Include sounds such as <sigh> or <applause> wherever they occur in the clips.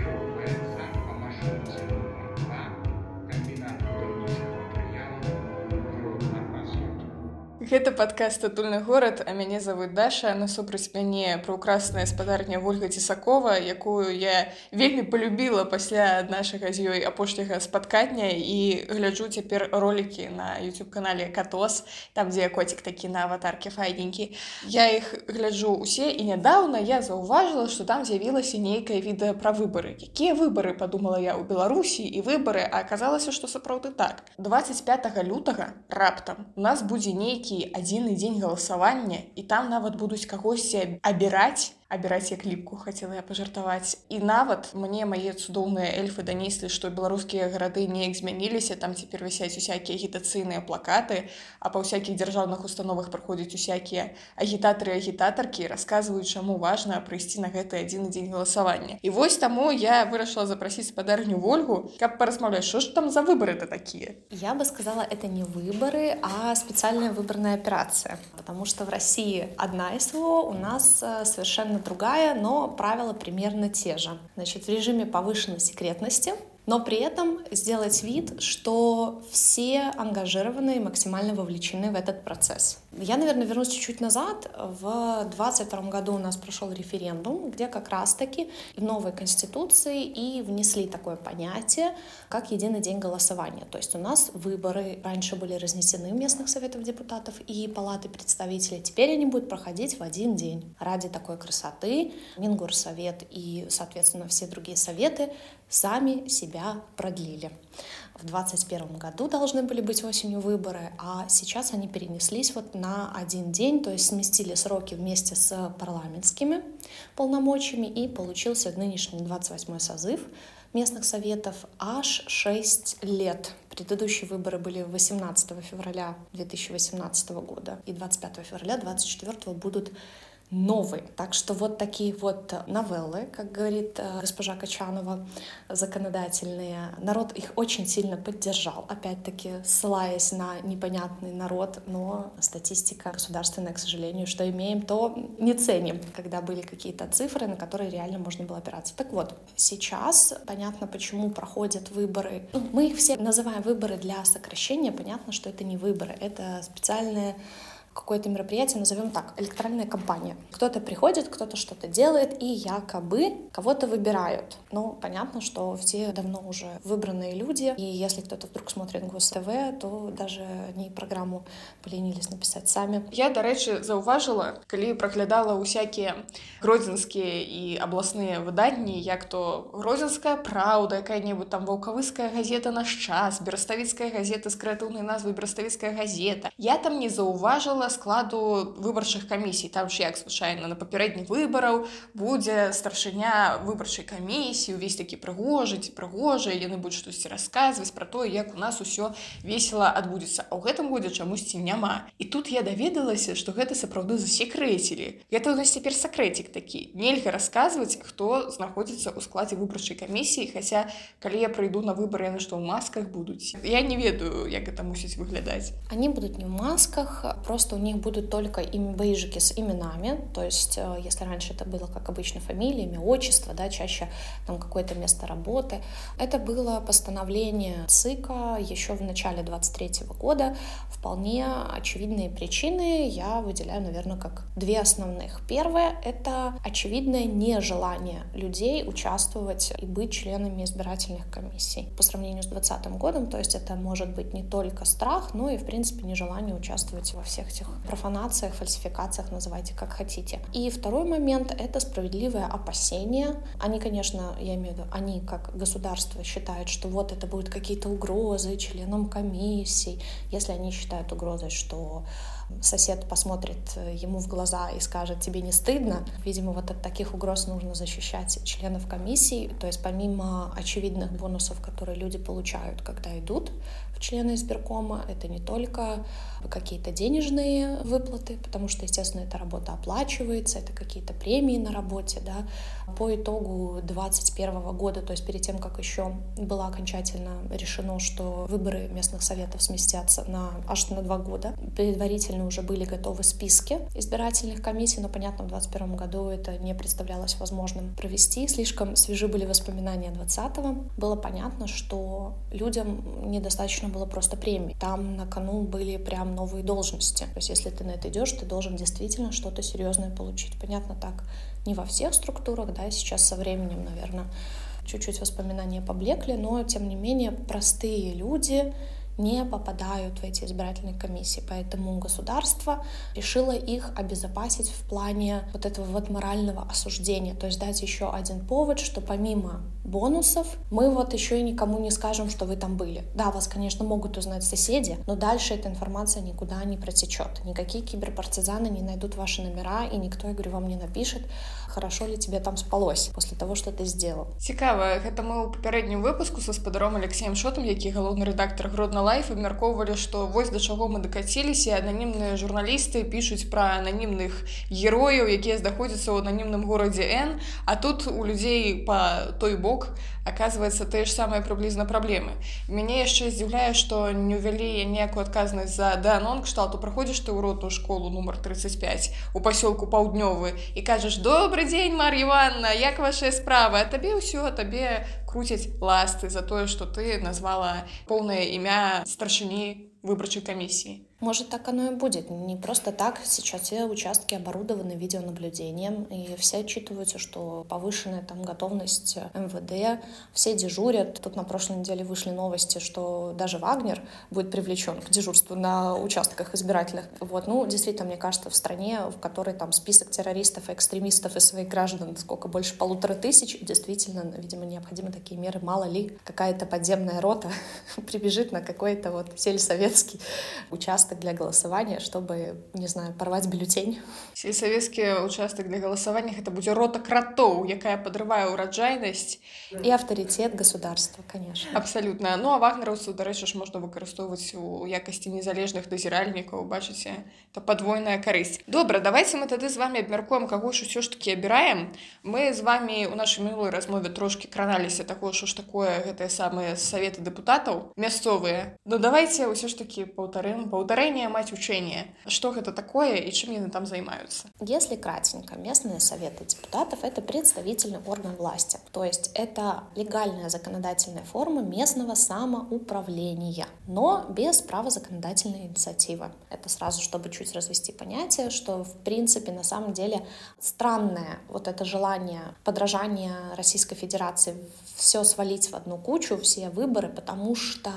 you. Гэта падкаст адтульны горад, а мяне завуць Даша, насупраць мяне праўкрасная спадарня Вольга Цісакова, якую я вельмі полюбіла пасля нашага з ёй апошняга спаткання і гляджу цяпер ролікі на youtube канале Катос, там дзе коцік такі на аватарке файненькі. Я іх гляджу усе і нядаўна я заўважыла, што там з'явілася нейкае відэа пра выбары. Якія выбары падумала я ў Беларусі і выбары, а аказалася, што сапраўды так. 25 лютага раптам у нас будзе нейкі адзіны дзень галасавання і там нават будуць кагосьці абіраць абіраць як ліпку хацела я пажартаваць і нават мне мае цудоўныя эльфы данеслі што беларускія гарады неяк змяніліся там цяпер высяць усякія агітацыйныя плакаты а па ўсякіх дзяржаўных установах праходзяць усякія агітатары агітатаркі расказваюць чаму важна прыйсці на гэты адзіны дзень галасавання і вось таму я вырашыла запрасіць спадарню ольгу каб паразмаўляць що ж там за выборы это такія я бы сказала это не выборы а специальная выборная операция. Потому что в россии одна СВО у нас э, совершенно другая, но правила примерно те же. Значит, в режиме повышенной секретности но при этом сделать вид, что все ангажированы и максимально вовлечены в этот процесс. Я, наверное, вернусь чуть-чуть назад. В 2022 году у нас прошел референдум, где как раз-таки в новой конституции и внесли такое понятие, как единый день голосования. То есть у нас выборы раньше были разнесены в местных советов депутатов и палаты представителей. Теперь они будут проходить в один день. Ради такой красоты Мингорсовет и, соответственно, все другие советы сами себя продлили. В 2021 году должны были быть осенью выборы, а сейчас они перенеслись вот на один день, то есть сместили сроки вместе с парламентскими полномочиями и получился нынешний 28 созыв местных советов аж 6 лет. Предыдущие выборы были 18 февраля 2018 года и 25 февраля 2024 будут новый. Так что вот такие вот новеллы, как говорит э, госпожа Качанова, законодательные. Народ их очень сильно поддержал, опять-таки ссылаясь на непонятный народ, но статистика государственная, к сожалению, что имеем, то не ценим, когда были какие-то цифры, на которые реально можно было опираться. Так вот, сейчас понятно, почему проходят выборы. Ну, мы их все называем выборы для сокращения, понятно, что это не выборы, это специальные какое-то мероприятие, назовем так, электоральная кампания. Кто-то приходит, кто-то что-то делает, и якобы кого-то выбирают. Ну, понятно, что все давно уже выбранные люди, и если кто-то вдруг смотрит Гос-ТВ, то даже они программу поленились написать сами. Я, до речи, зауважила, калі праглядала усякие гродзенскія и областные выданні, як то гродзенская праўда, якая-нибудь там ваўкавыская газета «Наш час», бераставіцкая газета з крэатыўнай назвай бераставіцкая газета. Я там не зауважила складу выбарчых камісій там ж як звычайна на папярэдніх выбараў будзе старшыня выбарчай камісіі увесь такі прыгожыць прыгожыя яны будуць штосьці расказваць пра тое як у нас усё весела адбудзецца а ў гэтым годзе чамусьці няма. І тут я даведалася што гэта сапраўды засекрэцілі. Гэта у нас цяпер сакрэцік такі. Нельга расказваць хто знаходзіцца ў складзе выбарчай камісіі хаця калі я прыйду на выбары яны што ў масках будуць? Я не ведаю як это мусіць выглядаць. Они будуць не ў масках просто у них будут только им бейджики с именами, то есть э, если раньше это было, как обычно, фамилия, имя, отчество, да, чаще там какое-то место работы, это было постановление ЦИКа еще в начале 23 года. Вполне очевидные причины я выделяю, наверное, как две основных. Первое — это очевидное нежелание людей участвовать и быть членами избирательных комиссий. По сравнению с 2020 годом, то есть это может быть не только страх, но и, в принципе, нежелание участвовать во всех этих профанациях, фальсификациях, называйте как хотите. И второй момент — это справедливое опасение. Они, конечно, я имею в виду, они как государство считают, что вот это будут какие-то угрозы членам комиссий. Если они считают угрозой, что сосед посмотрит ему в глаза и скажет тебе не стыдно видимо вот от таких угроз нужно защищать членов комиссии то есть помимо очевидных бонусов которые люди получают когда идут в члены избиркома это не только какие-то денежные денежные выплаты, потому что, естественно, эта работа оплачивается, это какие-то премии на работе, да. По итогу 2021 года, то есть перед тем, как еще было окончательно решено, что выборы местных советов сместятся на аж на два года, предварительно уже были готовы списки избирательных комиссий, но, понятно, в 2021 году это не представлялось возможным провести. Слишком свежи были воспоминания 20-го. Было понятно, что людям недостаточно было просто премии. Там на кону были прям новые должности. То есть если ты на это идешь, ты должен действительно что-то серьезное получить. Понятно, так не во всех структурах, да, сейчас со временем, наверное, чуть-чуть воспоминания поблекли, но тем не менее простые люди не попадают в эти избирательные комиссии. Поэтому государство решило их обезопасить в плане вот этого вот морального осуждения, то есть дать еще один повод, что помимо бонусов мы вот еще и никому не скажем, что вы там были. Да, вас, конечно, могут узнать соседи, но дальше эта информация никуда не протечет. Никакие киберпартизаны не найдут ваши номера, и никто, я говорю, вам не напишет, хорошо ли тебе там спалось после того, что ты сделал. Цікава, гэта мы ў папярэднім выпуску са спадаром Алексеем Шотам, які галоўны рэдактар Гродна лайф абмяркоўвалі, што вось да чаго мы дакаціліся, ананімныя журналісты пішуць пра ананімных герояў, якія знаходзяцца ў ананімным горадзе Н, а тут у людзей па той бок оказывается тыя ж самыя прыблізна праблемы. Мяне яшчэ здзіўляе, што не ўвялі некую адказнасць за данон кшталту праходзіш ты ў ротную школу нумар 35 у пасёлку паўднёвы і кажаш добрый дзень Мар'я Іванна як ваша справа табе ўсё табе круцяць ласты за тое што ты назвала поўнае імя старшыні выбарчай камісіі может, так оно и будет. Не просто так. Сейчас все участки оборудованы видеонаблюдением, и все отчитываются, что повышенная там готовность МВД, все дежурят. Тут на прошлой неделе вышли новости, что даже Вагнер будет привлечен к дежурству на участках избирательных. Вот, ну, действительно, мне кажется, в стране, в которой там список террористов и экстремистов и своих граждан сколько, больше полутора тысяч, действительно, видимо, необходимы такие меры. Мало ли, какая-то подземная рота <laughs> прибежит на какой-то вот сельсоветский участок участок для голосования, чтобы, не знаю, порвать бюллетень. Сельсоветский участок для голосования — это будет рота кротов, якая подрывае ўраджайнасць. И авторитет государства, конечно. Абсолютно. Ну, а вагнераўцаў, дарэчы ж, можна выкарыстоўваць у якасці незалежных дазіральнікаў, бачыце, это подвойная карысць. Добра, давайте мы тады з вами абмяркуем, каго ж усё ж таки абіраем. Мы з вами у нашай мінулай размове трошки краналіся такое, що ж такое гэтыя самыя саветы дэпутатаў мясцовыя. Ну, давайте ўсё ж таки паўтарым, паўтарым Повторение, мать учения. Что это такое и чем они там занимаются? Если кратенько, местные советы депутатов — это представительный орган власти. То есть это легальная законодательная форма местного самоуправления, но без права законодательной инициативы. Это сразу, чтобы чуть развести понятие, что в принципе на самом деле странное вот это желание подражания Российской Федерации все свалить в одну кучу, все выборы, потому что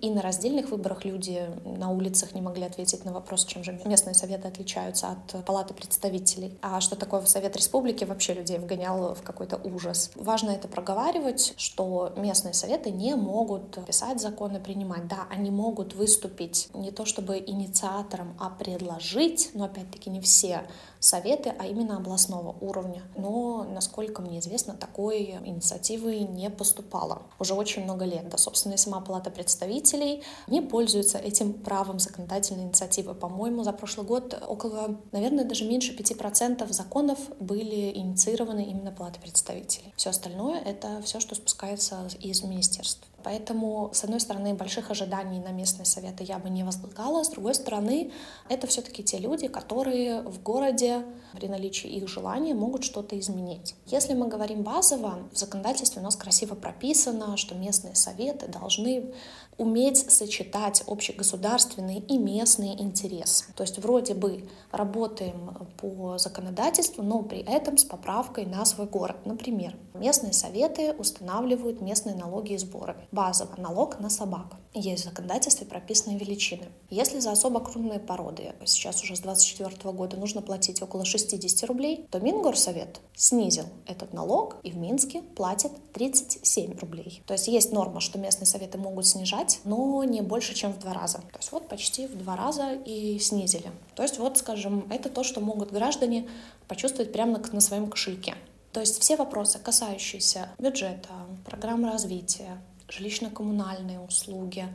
и на раздельных выборах люди на улицах не могли ответить на вопрос, чем же местные советы отличаются от палаты представителей. А что такое Совет Республики, вообще людей вгонял в какой-то ужас. Важно это проговаривать, что местные советы не могут писать законы, принимать. Да, они могут выступить не то чтобы инициатором, а предложить, но опять-таки не все советы, а именно областного уровня. Но, насколько мне известно, такой инициативы не поступало уже очень много лет. Да, собственно, и сама Палата представителей не пользуется этим правом законодательной инициативы. По-моему, за прошлый год около, наверное, даже меньше 5% законов были инициированы именно Палатой представителей. Все остальное — это все, что спускается из министерств. Поэтому, с одной стороны, больших ожиданий на местные советы я бы не возлагала, с другой стороны, это все-таки те люди, которые в городе при наличии их желания могут что-то изменить. Если мы говорим базово, в законодательстве у нас красиво прописано, что местные советы должны уметь сочетать общегосударственный и местный интерес. То есть вроде бы работаем по законодательству, но при этом с поправкой на свой город. Например, местные советы устанавливают местные налоги и сборы. Базово налог на собак. Есть в законодательстве прописанные величины. Если за особо крупные породы, сейчас уже с 2024 года нужно платить около 60 рублей, то Мингорсовет снизил этот налог и в Минске платят 37 рублей. То есть есть норма, что местные советы могут снижать но не больше, чем в два раза. То есть вот почти в два раза и снизили. То есть вот, скажем, это то, что могут граждане почувствовать прямо на, своем кошельке. То есть все вопросы, касающиеся бюджета, программы развития, жилищно-коммунальные услуги,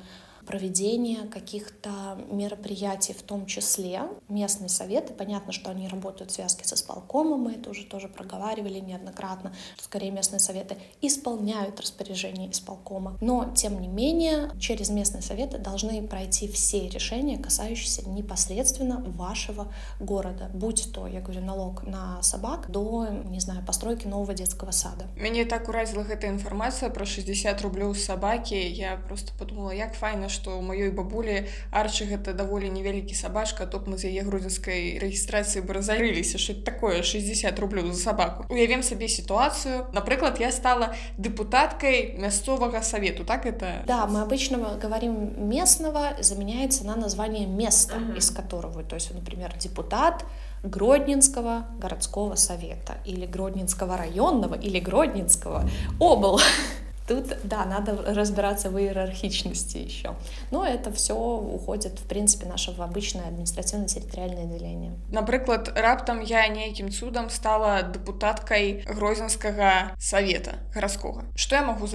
проведение каких-то мероприятий, в том числе местные советы. Понятно, что они работают в связке с исполкомом, мы это уже тоже проговаривали неоднократно. Скорее, местные советы исполняют распоряжение исполкома. Но, тем не менее, через местные советы должны пройти все решения, касающиеся непосредственно вашего города. Будь то, я говорю, налог на собак до, не знаю, постройки нового детского сада. Мяне так уразила эта информация про 60 рублёў собаки. Я просто подумала, як файна, што ў маёй бабулі Арчы гэта даволі невялікі сабачка, топ мы з яе грузінскай рэгістрацыі бы разарыліся, що такое 60 рублёў за собаку. Уявім сабе сітуацыю. Напрыклад, я стала депутаткой мясцовага совету, так это? Да, мы обычно говорим местного, заменяется на название места, uh-huh. из которого, то есть, например, депутат Гродненского городского совета или Гродненского районного или Гродненского обл. <laughs> Тут, да, надо разбираться в иерархичности еще. Но это все уходит, в принципе, наше в обычное административно-территориальное деление. Например, раптом я неким чудом стала депутаткой Грозинского совета городского. Что я могу сделать?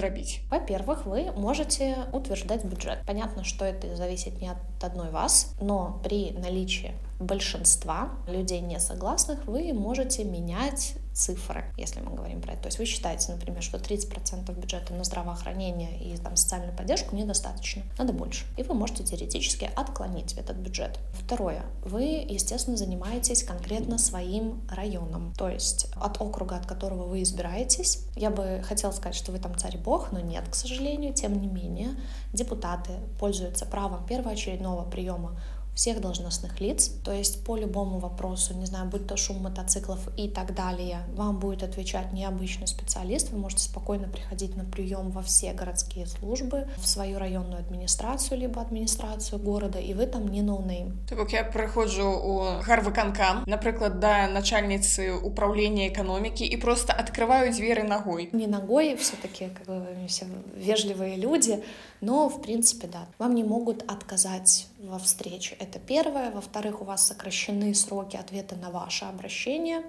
Во-первых, вы можете утверждать бюджет. Понятно, что это зависит не от одной вас, но при наличии большинства людей не согласных вы можете менять цифры, если мы говорим про это. То есть вы считаете, например, что 30% бюджета на здравоохранение и там, социальную поддержку недостаточно, надо больше. И вы можете теоретически отклонить этот бюджет. Второе. Вы, естественно, занимаетесь конкретно своим районом. То есть от округа, от которого вы избираетесь, я бы хотела сказать, что вы там царь-бог, но нет, к сожалению. Тем не менее, депутаты пользуются правом первоочередного приема всех должностных лиц, то есть по любому вопросу, не знаю, будь то шум мотоциклов и так далее, вам будет отвечать не обычный специалист, вы можете спокойно приходить на прием во все городские службы, в свою районную администрацию, либо администрацию города, и вы там не no name. Так я прыходжу у гарвыканкам, например, до начальницы управления экономики и просто открываю двери ногой. Не ногой, все-таки как бы все вежливые люди, но в принципе да, вам не могут отказать во встрече. Это первое. Во-вторых, у вас сокращены сроки ответа на ваше обращение.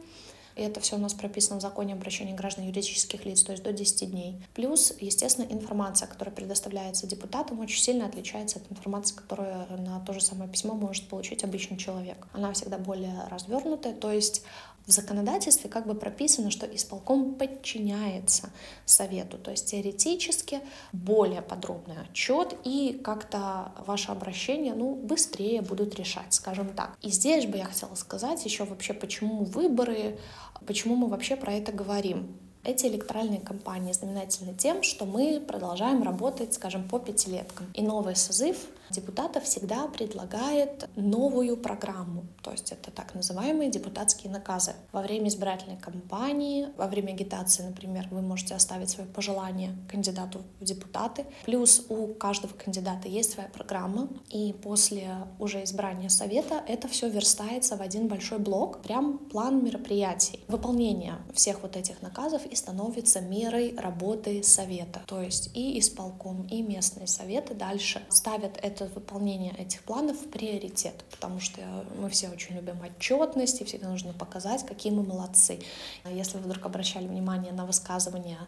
И это все у нас прописано в законе обращения граждан юридических лиц, то есть до 10 дней. Плюс, естественно, информация, которая предоставляется депутатам, очень сильно отличается от информации, которую на то же самое письмо может получить обычный человек. Она всегда более развернутая, то есть в законодательстве как бы прописано, что исполком подчиняется совету, то есть теоретически более подробный отчет и как-то ваше обращение ну, быстрее будут решать, скажем так. И здесь бы я хотела сказать еще вообще, почему выборы, почему мы вообще про это говорим. Эти электоральные кампании знаменательны тем, что мы продолжаем работать, скажем, по пятилеткам. И новый созыв депутатов всегда предлагает новую программу, то есть это так называемые депутатские наказы. Во время избирательной кампании, во время агитации, например, вы можете оставить свое пожелание кандидату в депутаты. Плюс у каждого кандидата есть своя программа, и после уже избрания совета это все верстается в один большой блок, прям план мероприятий. Выполнение всех вот этих наказов и становится мерой работы совета. То есть и исполком, и местные советы дальше ставят это выполнение этих планов в приоритет, потому что мы все очень любим отчетность, и всегда нужно показать, какие мы молодцы. Если вы вдруг обращали внимание на высказывания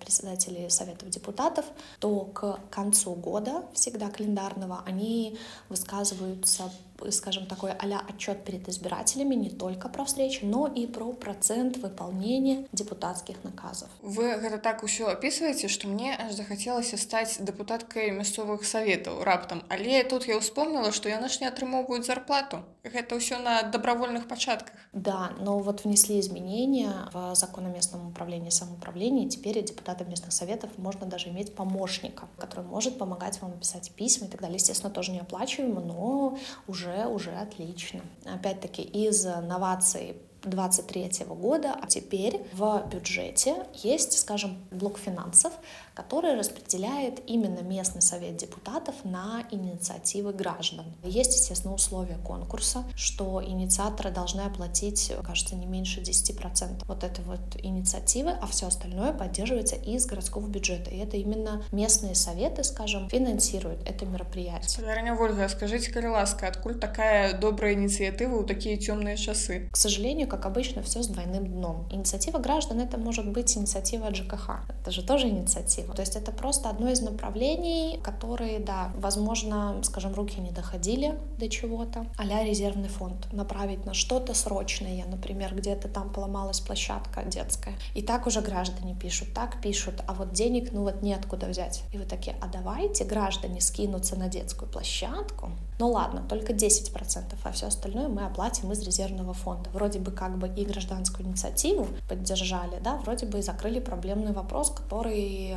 председателей советов депутатов, то к концу года, всегда календарного, они высказываются скажем, такой а отчет перед избирателями не только про встречи, но и про процент выполнения депутатских наказов. Вы это так все описываете, что мне аж захотелось стать депутаткой мясцовых советов раптом. Але тут я вспомнила, что яны ж не атрымоўваюць зарплату. Это все на добровольных початках. Да, но вот внесли изменения в закон о местном управлении и самоуправлении. Теперь депутатам местных советов можно даже иметь помощника, который может помогать вам писать письма и так далее. Естественно, тоже не оплачиваемо, но уже уже, уже отлично. Опять-таки, из новаций 2023 года, а теперь в бюджете есть, скажем, блок финансов, который распределяет именно местный совет депутатов на инициативы граждан. Есть, естественно, условия конкурса, что инициаторы должны оплатить, кажется, не меньше 10% вот этой вот инициативы, а все остальное поддерживается из городского бюджета. И это именно местные советы, скажем, финансируют это мероприятие. Дарья Ольга, скажите, Кареласка, откуда такая добрая инициатива у такие темные часы? К сожалению, как обычно, все с двойным дном. Инициатива граждан — это может быть инициатива ЖКХ. Это же тоже инициатива. То есть это просто одно из направлений, которые, да, возможно, скажем, руки не доходили до чего-то, а резервный фонд направить на что-то срочное, например, где-то там поломалась площадка детская. И так уже граждане пишут, так пишут, а вот денег, ну вот неоткуда взять. И вы такие, а давайте граждане скинутся на детскую площадку, ну ладно, только 10%, а все остальное мы оплатим из резервного фонда. Вроде бы как бы и гражданскую инициативу поддержали, да, вроде бы и закрыли проблемный вопрос, который э,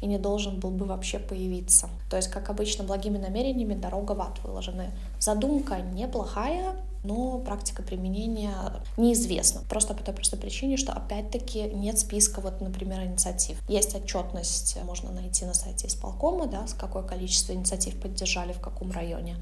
и не должен был бы вообще появиться. То есть, как обычно, благими намерениями дорога в ад выложены. Задумка неплохая, но практика применения неизвестна. Просто по той простой причине, что опять-таки нет списка, вот, например, инициатив. Есть отчетность, можно найти на сайте исполкома, да, с какое количество инициатив поддержали в каком районе.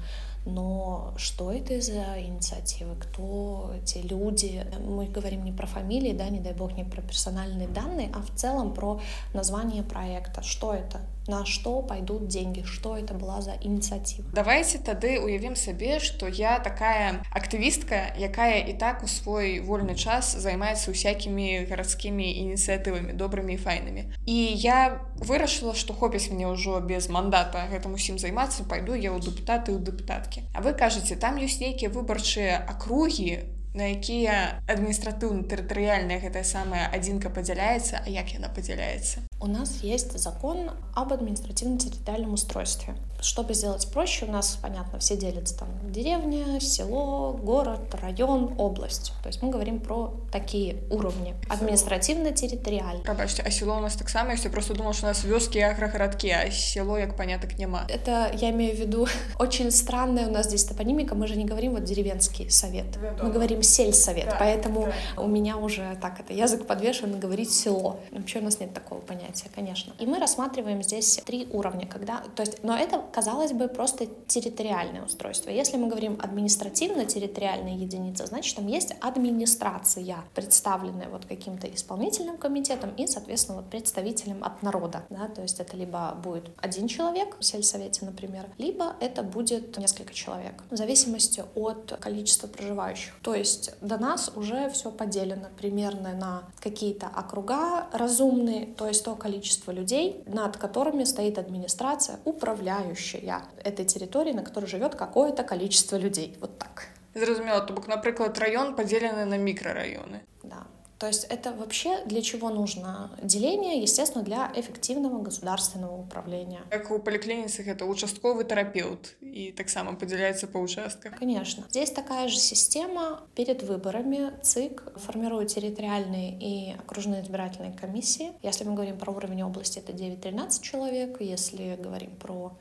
Но что это за инициативы, кто эти люди? Мы говорим не про фамилии, да, не дай бог, не про персональные данные, а в целом про название проекта. Что это? на што пайдуць деньги что это была за ініцыятыва давайте тады уявім сабе что я такая актывістка якая і так у свой вольны час займаецца усякімі гарадскімі ініцыятывамі добрымі і файнымі і я вырашыла что хопіць мне ўжо без мандата гэтым усім займацца пайду я ў дэпутаты ў дэпутаткі А вы кажаце там ёсць нейкія выбарчыя акругі на якія адміністратыўна-тэрытарыяльная гэтая самая адзінка падзяляецца а як яна падзяляецца у нас есть закон об административно-территориальном устройстве. Чтобы сделать проще, у нас, понятно, все делятся там деревня, село, город, район, область. То есть мы говорим про такие уровни. Административно-территориально. Пробачьте, а село у нас так само, если просто думал, что у нас вёски и агрогородки, а село, як поняток, нема. Это, я имею в виду, <laughs> очень странная у нас здесь топонимика. Мы же не говорим вот деревенский совет. Мы говорим сельсовет. Да, Поэтому да. у меня уже так это язык подвешен говорить село. Вообще у нас нет такого понятия конечно. И мы рассматриваем здесь три уровня, когда, то есть, но это, казалось бы, просто территориальное устройство. Если мы говорим административно-территориальная единица, значит, там есть администрация, представленная вот каким-то исполнительным комитетом и, соответственно, вот представителем от народа, да, то есть это либо будет один человек в сельсовете, например, либо это будет несколько человек, в зависимости от количества проживающих. То есть до нас уже все поделено примерно на какие-то округа разумные, то есть то количество людей, над которыми стоит администрация, управляющая этой территорией, на которой живет какое-то количество людей. Вот так. Зразумела, то бок, например, район поделен на микрорайоны. Да. То есть это вообще для чего нужно деление? Естественно, для эффективного государственного управления. Как у поликлиницах это участковый терапевт и так само поделяется по участкам. Конечно. Здесь такая же система. Перед выборами ЦИК формирует территориальные и окружные избирательные комиссии. Если мы говорим про уровень области, это 9-13 человек. Если говорим про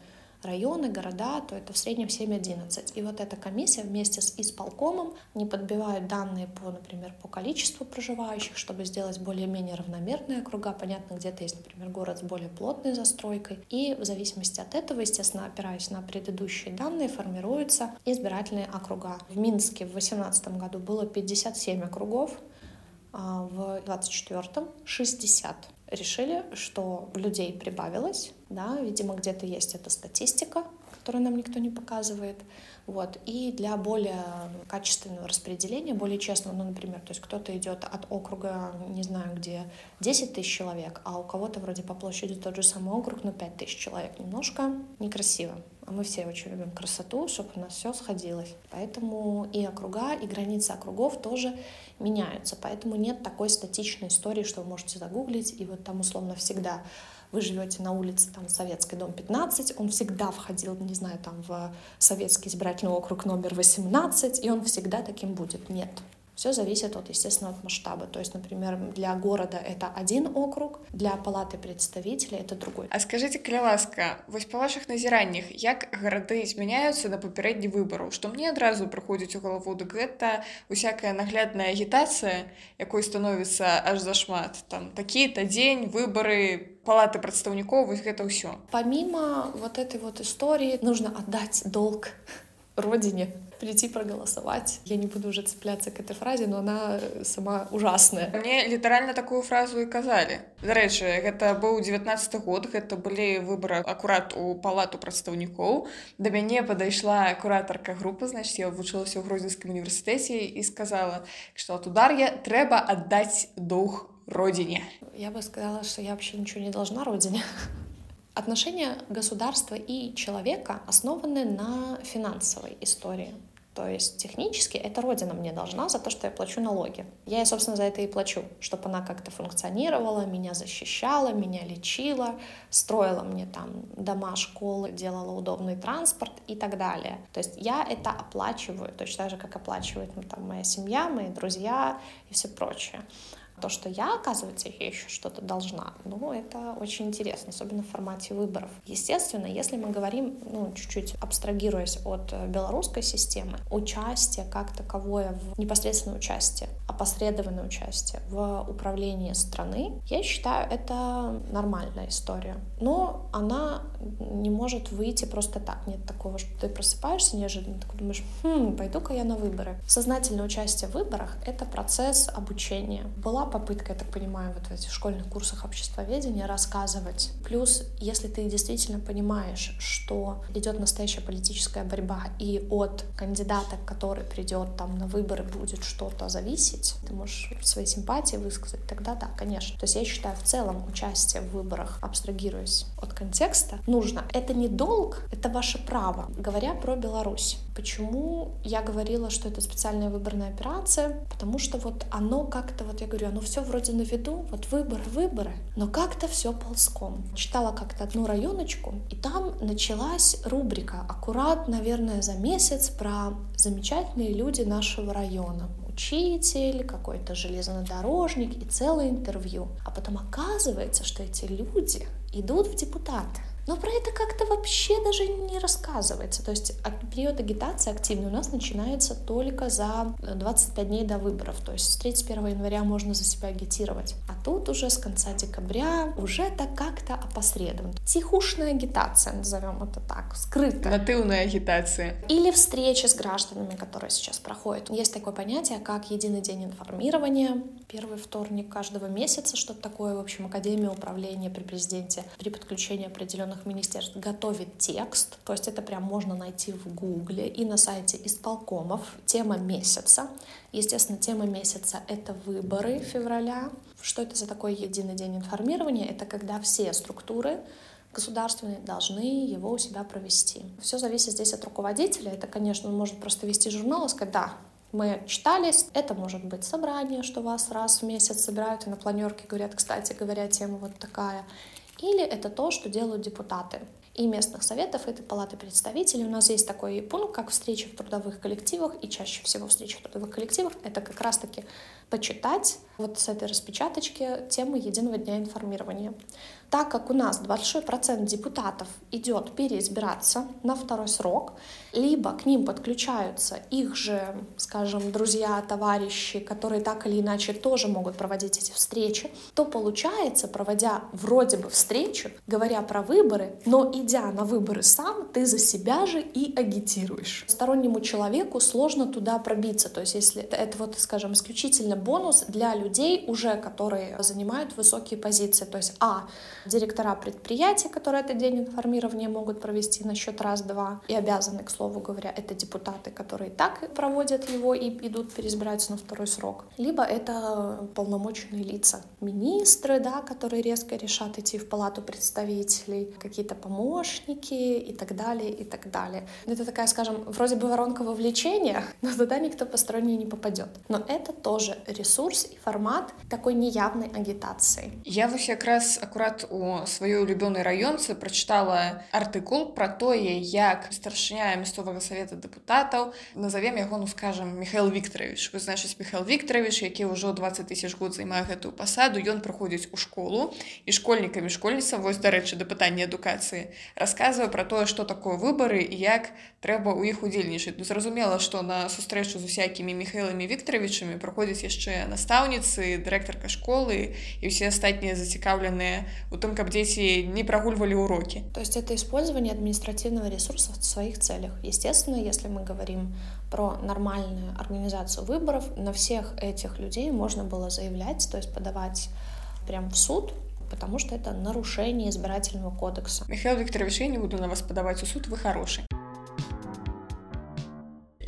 районы, города, то это в среднем 7-11. И вот эта комиссия вместе с исполкомом не подбивают данные по, например, по количеству проживающих, чтобы сделать более-менее равномерные округа. Понятно, где-то есть, например, город с более плотной застройкой. И в зависимости от этого, естественно, опираясь на предыдущие данные, формируются избирательные округа. В Минске в 2018 году было 57 округов, а в 2024 60 решили, что людей прибавилось, да, видимо, где-то есть эта статистика, которую нам никто не показывает, вот, и для более качественного распределения, более честного, ну, например, то есть кто-то идет от округа, не знаю, где 10 тысяч человек, а у кого-то вроде по площади тот же самый округ, но 5 тысяч человек, немножко некрасиво. Мы все очень любим красоту, чтобы у нас все сходилось. Поэтому и округа, и границы округов тоже меняются. Поэтому нет такой статичной истории, что вы можете загуглить, и вот там условно всегда вы живете на улице там Советский дом 15, он всегда входил, не знаю, там в Советский избирательный округ номер 18, и он всегда таким будет. Нет, все зависит от, естественно, от масштаба. То есть, например, для города это один округ, для палаты представителей это другой. А скажите, каля ласка, вось па вашых назіраннях, як гарады змяняюцца на папярэдні выбару, што мне адразу прыходзіць у галаву дык гэта усякая наглядная агітацыя, якой становіцца аж зашмат там такі-то дзень выбары палаты прадстаўнікоў вось гэта ўсё. Помимо вот этой вот истории нужно отдать долг родине прийти проголосовать. Я не буду уже цепляться к этой фразе, но она сама ужасная. Мне літаральна такую фразу і казалі. Дарэчы, гэта быў 19 год, гэта былі выборы акурат у палату прадстаўнікоў. Да мяне падайшла куратарка групы, значит я вучылася ў гродзенскім універсітэце і сказала, што от удар'я трэба аддаць дух родине. Я бы сказала, что я вообще ничего не должна родине. <laughs> Отношения государства и человека основаны на финансовой истории. То есть технически эта родина мне должна за то, что я плачу налоги. Я ей, собственно, за это и плачу, чтобы она как-то функционировала, меня защищала, меня лечила, строила мне там дома, школы, делала удобный транспорт и так далее. То есть я это оплачиваю, точно так же, как оплачивает ну, там, моя семья, мои друзья и все прочее то, что я, оказывается, еще что-то должна, ну, это очень интересно, особенно в формате выборов. Естественно, если мы говорим, ну, чуть-чуть абстрагируясь от э, белорусской системы, участие как таковое, в непосредственное участие, опосредованное участие в управлении страны, я считаю, это нормальная история. Но она не может выйти просто так. Нет такого, что ты просыпаешься неожиданно, такой думаешь, хм, пойду-ка я на выборы. Сознательное участие в выборах — это процесс обучения. Была попытка, я так понимаю, вот в этих школьных курсах обществоведения рассказывать. Плюс, если ты действительно понимаешь, что идет настоящая политическая борьба, и от кандидата, который придет там на выборы, будет что-то зависеть, ты можешь свои симпатии высказать, тогда да, конечно. То есть я считаю, в целом участие в выборах, абстрагируясь от контекста, нужно. Это не долг, это ваше право. Говоря про Беларусь, почему я говорила, что это специальная выборная операция? Потому что вот оно как-то, вот я говорю, оно все вроде на виду, вот выборы, выборы, но как-то все ползком. Читала как-то одну районочку, и там началась рубрика, аккурат, наверное, за месяц про замечательные люди нашего района учитель, какой-то железнодорожник и целое интервью. А потом оказывается, что эти люди идут в депутаты. Но про это как-то вообще даже не рассказывается. То есть период агитации активный у нас начинается только за 25 дней до выборов. То есть с 31 января можно за себя агитировать. А тут уже с конца декабря уже так как-то опосредованно. Тихушная агитация, назовем это так, скрытая. Нативная агитация. Или встречи с гражданами, которые сейчас проходят. Есть такое понятие, как единый день информирования. Первый вторник каждого месяца, что-то такое, в общем, Академия управления при президенте при подключении определенных определенных министерств готовит текст, то есть это прям можно найти в гугле и на сайте исполкомов. Тема месяца. Естественно, тема месяца — это выборы февраля. Что это за такой единый день информирования? Это когда все структуры государственные должны его у себя провести. Все зависит здесь от руководителя. Это, конечно, он может просто вести журнал и сказать, да, мы читались. Это может быть собрание, что вас раз в месяц собирают и на планерке говорят, кстати говоря, тема вот такая. Или это то, что делают депутаты и местных советов этой палаты представителей. У нас есть такой пункт, как встречи в трудовых коллективах, и чаще всего встречи в трудовых коллективах — это как раз-таки почитать вот с этой распечаточки темы единого дня информирования. Так как у нас большой процент депутатов идет переизбираться на второй срок, либо к ним подключаются их же, скажем, друзья, товарищи, которые так или иначе тоже могут проводить эти встречи, то получается, проводя вроде бы встречу, говоря про выборы, но идя на выборы сам, ты за себя же и агитируешь. Стороннему человеку сложно туда пробиться. То есть если это вот, скажем, исключительно бонус для людей уже, которые занимают высокие позиции. То есть, а, директора предприятий, которые этот день информирования могут провести на счет раз-два, и обязаны, к слову говоря, это депутаты, которые так проводят его и идут переизбираются на второй срок. Либо это полномоченные лица, министры, да, которые резко решат идти в палату представителей, какие-то помощники и так далее, и так далее. Это такая, скажем, вроде бы воронка вовлечения, <laughs> но туда никто посторонний не попадет. Но это тоже ресурс и формат такой неявной агитации. Я вось якраз акурат у сваёй улюбёнай раёнцы прачытала артыкул пра тое як старшыня мясцовага савета дэпутатаў назовем яго ну скажем михаил викторович. Вы значыць михаил викторович які ўжо 20 тысяч год займае гэтую пасаду ён праходзіць у школу і школьнікамі школьніцам вось дарэчы да пытання адукацыі расказвае пра тое што такое выбары і як трэба ў іх удзельнічаць ну, зразумела што на сустрэчу з усякімі михаилами викторовичамі праходзіць яшчэ настаўніцы дырэктарка школы і ўсе астатнія зацікаўленыя у тым каб дзеці не прагульвалі уроки. То есть это использование административного ресурса в своих целях. Естественно если мы говорим про нормальную организацию выборов на всех этих людей можно было заявлять то есть подавать прям в суд потому что это нарушение избирательного кодекса. Михаил Викторович я не буду на вас подавать у суд вы хороший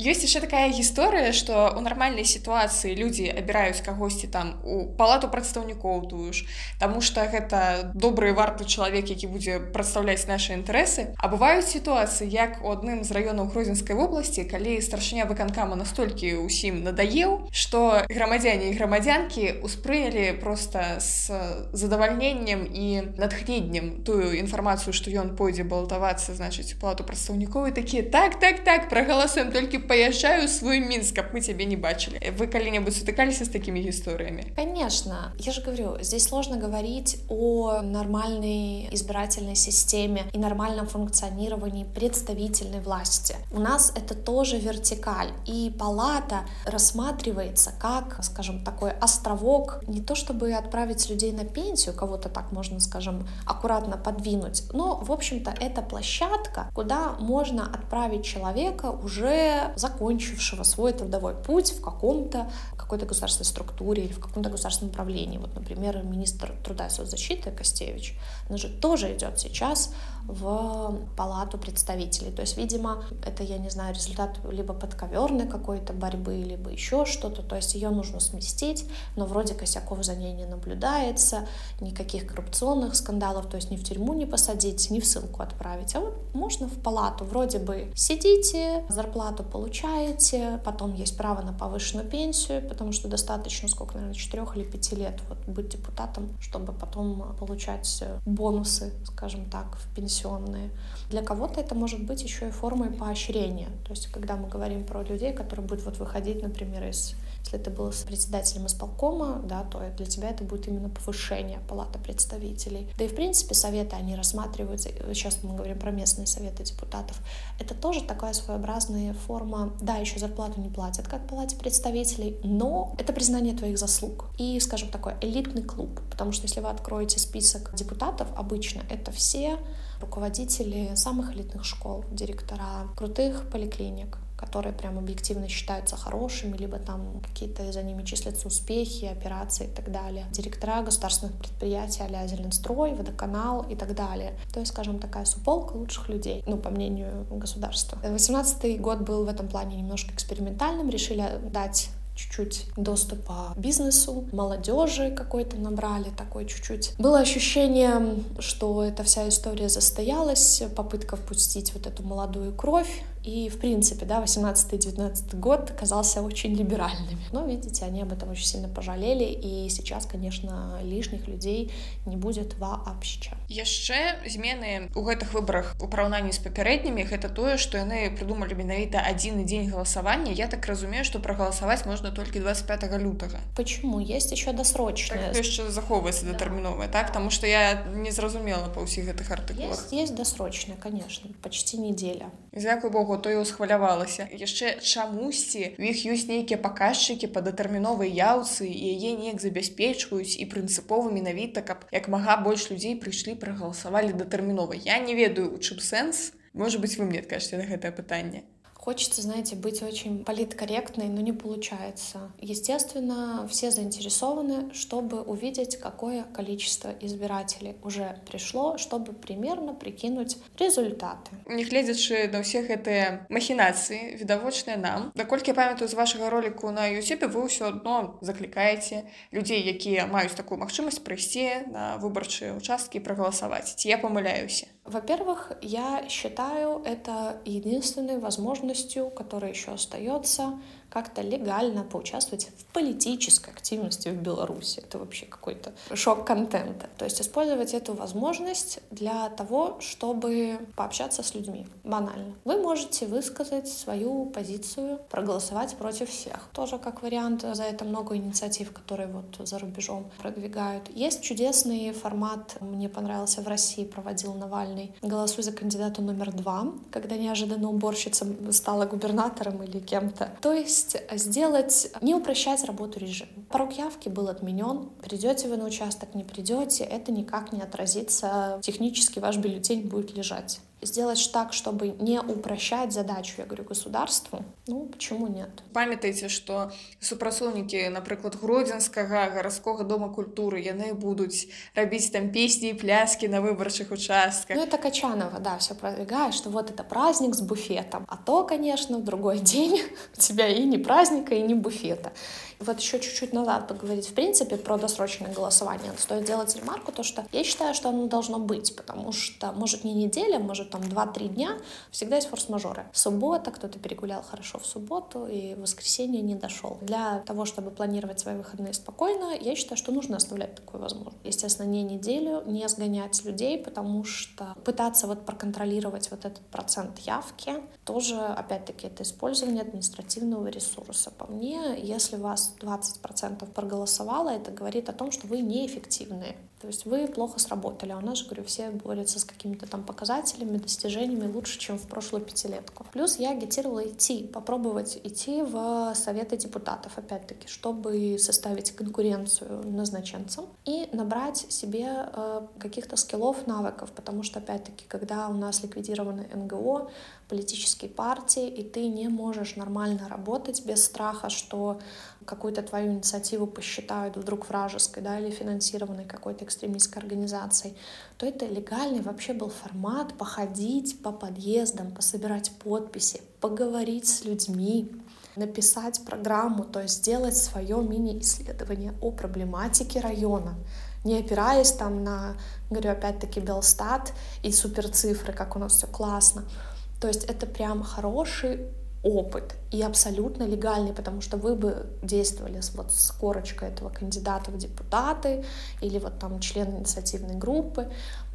ёсць яшчэ такая гісторыя што ў нармальнай сітуацыі людзі абіраюць кагосьці там у палату прадстаўнікоў тую ж Таму што гэта добры варты чалавек які будзе прадстаўляць нашы інтарэсы а бываюць сітуацыі як у адным з раёнаў грозенскай вобласці калі старшыня выканкама настолькі ўсім надаеў што грамадзяне і грамадзянкі успрынялі проста з задавальненнем і натхненнем тую інфармацыю што ён пойдзе балатавацца значыць палату прадстаўнікоў і такія так так так прагаласуем толькі па поезжаю свой Минск, как мы тебя не бачили. Вы когда-нибудь сутыкались с такими историями? Конечно. Я же говорю, здесь сложно говорить о нормальной избирательной системе и нормальном функционировании представительной власти. У нас это тоже вертикаль. И палата рассматривается как, скажем, такой островок, не то чтобы отправить людей на пенсию, кого-то так можно, скажем, аккуратно подвинуть, но, в общем-то, это площадка, куда можно отправить человека уже закончившего свой трудовой путь в каком-то какой-то государственной структуре или в каком-то государственном управлении. Вот, например, министр труда и соцзащиты Костевич, он же тоже идет сейчас в палату представителей. То есть, видимо, это, я не знаю, результат либо подковерной какой-то борьбы, либо еще что-то. То есть ее нужно сместить, но вроде косяков за ней не наблюдается, никаких коррупционных скандалов, то есть ни в тюрьму не посадить, ни в ссылку отправить. А вот можно в палату. Вроде бы сидите, зарплату получаете, потом есть право на повышенную пенсию, потому что достаточно, сколько, наверное, 4 или 5 лет вот, быть депутатом, чтобы потом получать бонусы, скажем так, в пенсионные. Для кого-то это может быть еще и формой поощрения. То есть, когда мы говорим про людей, которые будут вот выходить, например, из если ты был председателем исполкома, да, то для тебя это будет именно повышение палаты представителей. Да и, в принципе, советы, они рассматриваются, сейчас мы говорим про местные советы депутатов, это тоже такая своеобразная форма, да, еще зарплату не платят, как палате представителей, но это признание твоих заслуг. И, скажем, такой элитный клуб, потому что если вы откроете список депутатов, обычно это все руководители самых элитных школ, директора крутых поликлиник, которые прям объективно считаются хорошими, либо там какие-то за ними числятся успехи, операции и так далее. Директора государственных предприятий а Зеленстрой, Водоканал и так далее. То есть, скажем, такая суполка лучших людей, ну, по мнению государства. 18 год был в этом плане немножко экспериментальным. Решили дать чуть-чуть доступа бизнесу, молодежи какой-то набрали, такой чуть-чуть. Было ощущение, что эта вся история застоялась, попытка впустить вот эту молодую кровь, и, в принципе, да, 18-19 год казался очень либеральными. Но, видите, они об этом очень сильно пожалели, и сейчас, конечно, лишних людей не будет вообще. Яшчэ змены ў гэтых выбарах у параўнанні з папярэднімі гэта тое, што яны прыдумалі менавіта адзін дзень галасавання. Я так разумею, што прагаласаваць можна толькі 25 лютага. Почему есть еще досрочная так, яшчэ захоўваецца датэрміновая да. так Таму што я не зразумела па ўсіх гэтых артыкулах есть, есть досрочная конечно почти неделя Дзякуй Богу яго то і усхвалявалася. Яшчэ чамусьці у іх ёсць нейкія паказчыкі па датэрміновай яўцы і яе неяк забяспечваюць і прынцыпова менавіта каб як мага больш людзей прыйшлі прагаласавалі датэрмінова. Я не ведаю у чым сэнс. Можа быть вы мне адкажце на гэтае пытанне Хочется, знаете, быть очень политкорректной, но не получается. Естественно, все заинтересованы, чтобы увидеть, какое количество избирателей уже пришло, чтобы примерно прикинуть результаты. Нягледзячы на ўсе гэтыя махінацыі, відавочныя нам. Наколькі я памятаю з вашага роліку на Ютубе, вы ўсё адно заклікаеце людзей, якія маюць такую магчымасць прыйсці на выбарчыя участкі і прагаласаваць. Ці я памыляюся? Во-первых, я считаю это единственной возможностью, которая еще остается как-то легально поучаствовать в политической активности в Беларуси. Это вообще какой-то шок контента. То есть использовать эту возможность для того, чтобы пообщаться с людьми. Банально. Вы можете высказать свою позицию, проголосовать против всех. Тоже как вариант. За это много инициатив, которые вот за рубежом продвигают. Есть чудесный формат, мне понравился в России, проводил Навальный. Голосуй за кандидата номер два, когда неожиданно уборщица стала губернатором или кем-то. То есть возможность сделать, не упрощать работу режима. Порог явки был отменен. Придете вы на участок, не придете, это никак не отразится. Технически ваш бюллетень будет лежать сделать так, чтобы не упрощать задачу, я говорю, государству, ну, почему нет? Памятайте, что супрацоўнікі, напрыклад, гродзенскага гарадскога дома культуры, яны будуць рабіць там песни и пляски на выбарчых участках. Ну, это Качанова, да, все продвигает, что вот это праздник с буфетом. А то, конечно, в другой <laughs> день у тебя и не праздника, и не буфета. Вот еще чуть-чуть назад поговорить, в принципе, про досрочное голосование. Стоит делать ремарку, то что я считаю, что оно должно быть, потому что может не неделя, может там 2-3 дня, всегда есть форс-мажоры. Суббота, кто-то перегулял хорошо в субботу, и в воскресенье не дошел. Для того, чтобы планировать свои выходные спокойно, я считаю, что нужно оставлять такую возможность. Естественно, не неделю, не сгонять людей, потому что пытаться вот проконтролировать вот этот процент явки, тоже, опять-таки, это использование административного ресурса. По мне, если вас 20% проголосовало, это говорит о том, что вы неэффективные. То есть вы плохо сработали. А у нас же, говорю, все борются с какими-то там показателями, достижениями лучше, чем в прошлую пятилетку. Плюс я агитировала идти, попробовать идти в советы депутатов, опять-таки, чтобы составить конкуренцию назначенцам и набрать себе э, каких-то скиллов, навыков, потому что, опять-таки, когда у нас ликвидированы НГО, политические партии, и ты не можешь нормально работать без страха, что какую-то твою инициативу посчитают вдруг вражеской, да, или финансированной какой-то экстремистской организацией, то это легальный вообще был формат походить по подъездам, пособирать подписи, поговорить с людьми, написать программу, то есть сделать свое мини-исследование о проблематике района, не опираясь там на, говорю, опять-таки, Белстат и суперцифры, как у нас все классно. То есть это прям хороший опыт и абсолютно легальный, потому что вы бы действовали с, вот, с корочкой этого кандидата в депутаты или вот там член инициативной группы,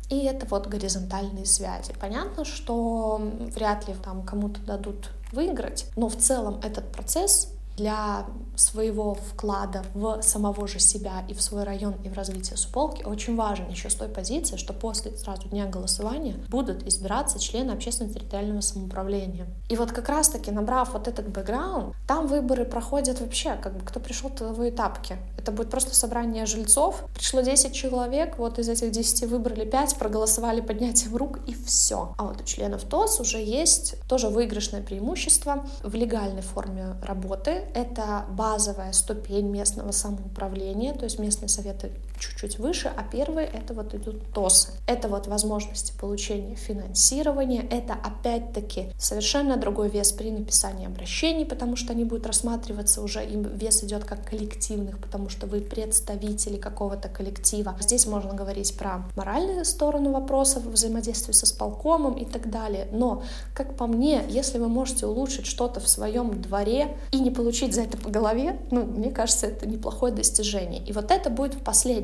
и это вот горизонтальные связи. Понятно, что вряд ли там кому-то дадут выиграть, но в целом этот процесс для своего вклада в самого же себя и в свой район и в развитие суполки очень важен еще с той позиции, что после сразу дня голосования будут избираться члены общественного территориального самоуправления. И вот как раз-таки набрав вот этот бэкграунд, там выборы проходят вообще, как бы кто пришел тыловые тапки. Это будет просто собрание жильцов. Пришло 10 человек, вот из этих 10 выбрали 5, проголосовали поднятием рук и все. А вот у членов ТОС уже есть тоже выигрышное преимущество в легальной форме работы это базовая ступень местного самоуправления, то есть местные советы чуть-чуть выше, а первые это вот идут ТОСы. Это вот возможности получения финансирования, это опять-таки совершенно другой вес при написании обращений, потому что они будут рассматриваться уже, им вес идет как коллективных, потому что вы представители какого-то коллектива. Здесь можно говорить про моральную сторону вопросов, взаимодействие со сполкомом и так далее. Но, как по мне, если вы можете улучшить что-то в своем дворе и не получить за это по голове, ну, мне кажется, это неплохое достижение. И вот это будет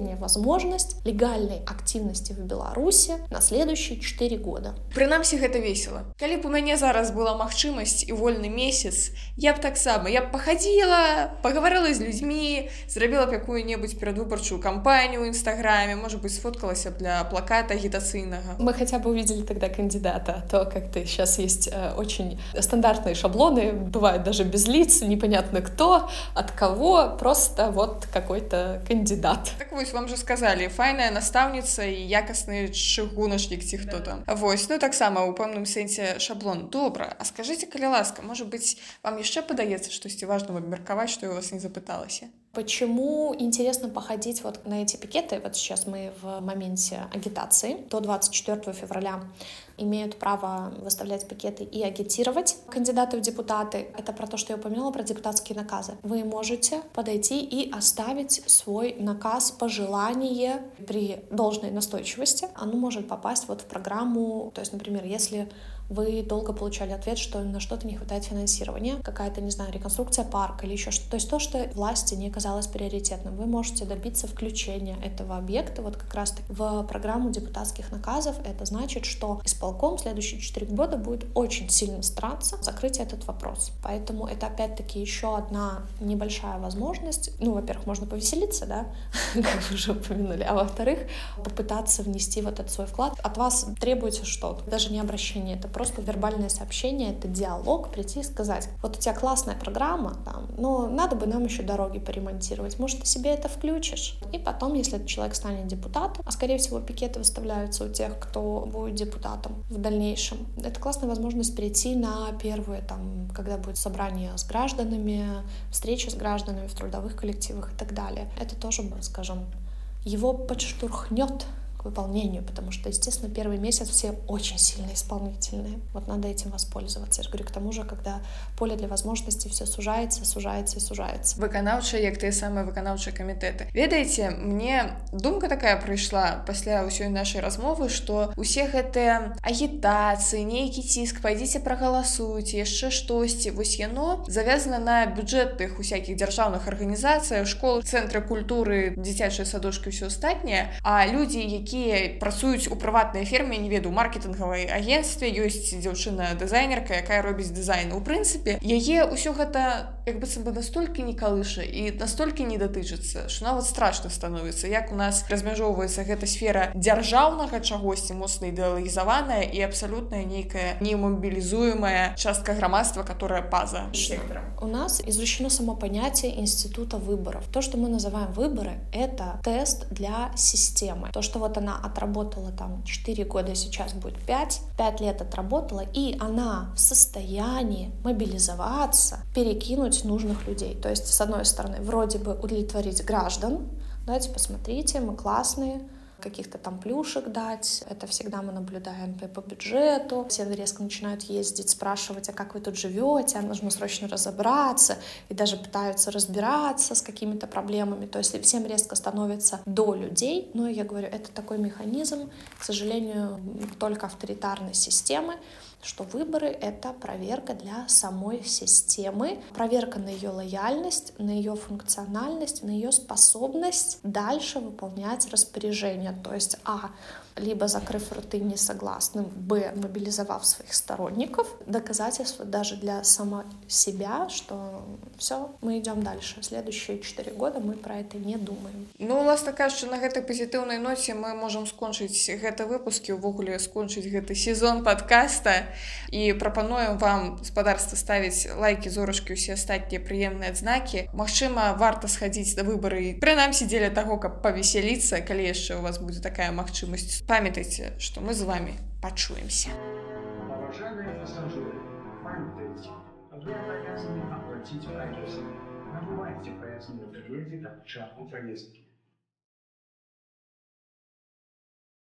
последняя возможность легальной активности в Беларуси на следующие 4 года. Прынамсі гэта весело. Калі б у мяне зараз была магчымасць і вольны месяц, я б таксама я б пахадзіла, пагаварыла з людзьмі, зрабіла б якую-небудзь перадвыбарчую кампанію ў нстаграме, может быть, сфоткалася б для плаката агітацыйнага. Мы хотя бы увидели тогда кандидата, а то как ты сейчас есть э, очень стандартные шаблоны, бывают даже без лиц, непонятно непонятно кто, от кого, просто вот какой-то кандидат. Так вось вам же сказали файная настаўніца і якасны чыгуначнік ці хто там Вось ну таксама у пэўным сэнсе шаблон добра А скажите калі ласка может быть вам яшчэ падаецца штосьці важным абмеркаваць што я вас не запыталася Почему интересно походить вот на эти пикеты? Вот сейчас мы в моменте агитации. До 24 февраля имеют право выставлять пикеты и агитировать кандидаты в депутаты. Это про то, что я упомянула, про депутатские наказы. Вы можете подойти и оставить свой наказ, пожелание при должной настойчивости. Оно может попасть вот в программу. То есть, например, если вы долго получали ответ, что на что-то не хватает финансирования, какая-то, не знаю, реконструкция парка или еще что-то. То есть то, что власти не казалось приоритетным. Вы можете добиться включения этого объекта вот как раз в программу депутатских наказов. Это значит, что исполком следующие четыре года будет очень сильно стараться закрыть этот вопрос. Поэтому это опять-таки еще одна небольшая возможность. Ну, во-первых, можно повеселиться, да, <laughs> как вы уже упомянули, а во-вторых, попытаться внести вот этот свой вклад. От вас требуется что? Даже не обращение, это просто вербальное сообщение, это диалог, прийти и сказать, вот у тебя классная программа, там, но надо бы нам еще дороги поремонтировать, может, ты себе это включишь? И потом, если этот человек станет депутатом, а скорее всего пикеты выставляются у тех, кто будет депутатом в дальнейшем, это классная возможность перейти на первое, там, когда будет собрание с гражданами, встреча с гражданами в трудовых коллективах и так далее. Это тоже, скажем, его подштурхнет выполнению, потому что, естественно, первый месяц все очень сильно исполнительные. Вот надо этим воспользоваться. Я же говорю, к тому же, когда поле для возможностей все сужается, сужается и сужается. Выканаўчыя, як тыя самыя выканаўчыя камітэты. Ведаеце, мне думка такая прыйшла пасля ўсёй нашай размовы, што усе гэтыя агітацыі, нейкі ціск, пойдзіце прагаласуйце, яшчэ штосьці, вось яно завязана на бюджэтных усякіх дзяржаўных арганізацыях, школ, цэнтры культуры, дзіцячыя садочкі, ўсё астатняе, а людзі, які якія працуюць у прыватнай ферме не веду маркетынгавай агенстве ёсць дзяўчына дызайнерка якая робіць дызайн у прынцыпе яе ўсё гэта як быццам бы настолькі не калыша і настолькі не датычыцца що нават страшна становіцца як у нас размяжоўваецца гэта сфера дзяржаўнага чагосьці моцна ідэалагізаваная і абсалютная нейкая немобілізуемая частка грамадства которая паза сектором у нас изучено само понятие института выборов то что мы называем выборы это тест для системы то что вот она она отработала там 4 года, сейчас будет 5, 5 лет отработала, и она в состоянии мобилизоваться, перекинуть нужных людей. То есть, с одной стороны, вроде бы удовлетворить граждан, давайте посмотрите, мы классные, каких-то там плюшек дать. Это всегда мы наблюдаем по бюджету. Все резко начинают ездить, спрашивать, а как вы тут живете, а нужно срочно разобраться. И даже пытаются разбираться с какими-то проблемами. То есть всем резко становится до людей. Но я говорю, это такой механизм, к сожалению, только авторитарной системы что выборы — это проверка для самой системы, проверка на ее лояльность, на ее функциональность, на ее способность дальше выполнять распоряжения. То есть, а, либо закрыв рты несогласным, б, мобилизовав своих сторонников, доказательство даже для само себя, что все, мы идем дальше. Следующие четыре года мы про это не думаем. Ну, уласна кажучи, на гэтай пазітыўнай ноце мы можам скончыць гэты выпуск і ўвогуле скончыць гэты сезон подкаста і прапануем вам гаспадарства ставіць лайки зорачкі усе астатнія прыемныя адзнакі Магчыма варта схадзіць на выбары прынамсі дзеля таго каб павесяліцца калі яшчэ у вас будзе такая магчымасць памятайте, что мы с вами пассажиры, памятайте, оплатить проезд. Набывайте проездные билеты к часу поездки.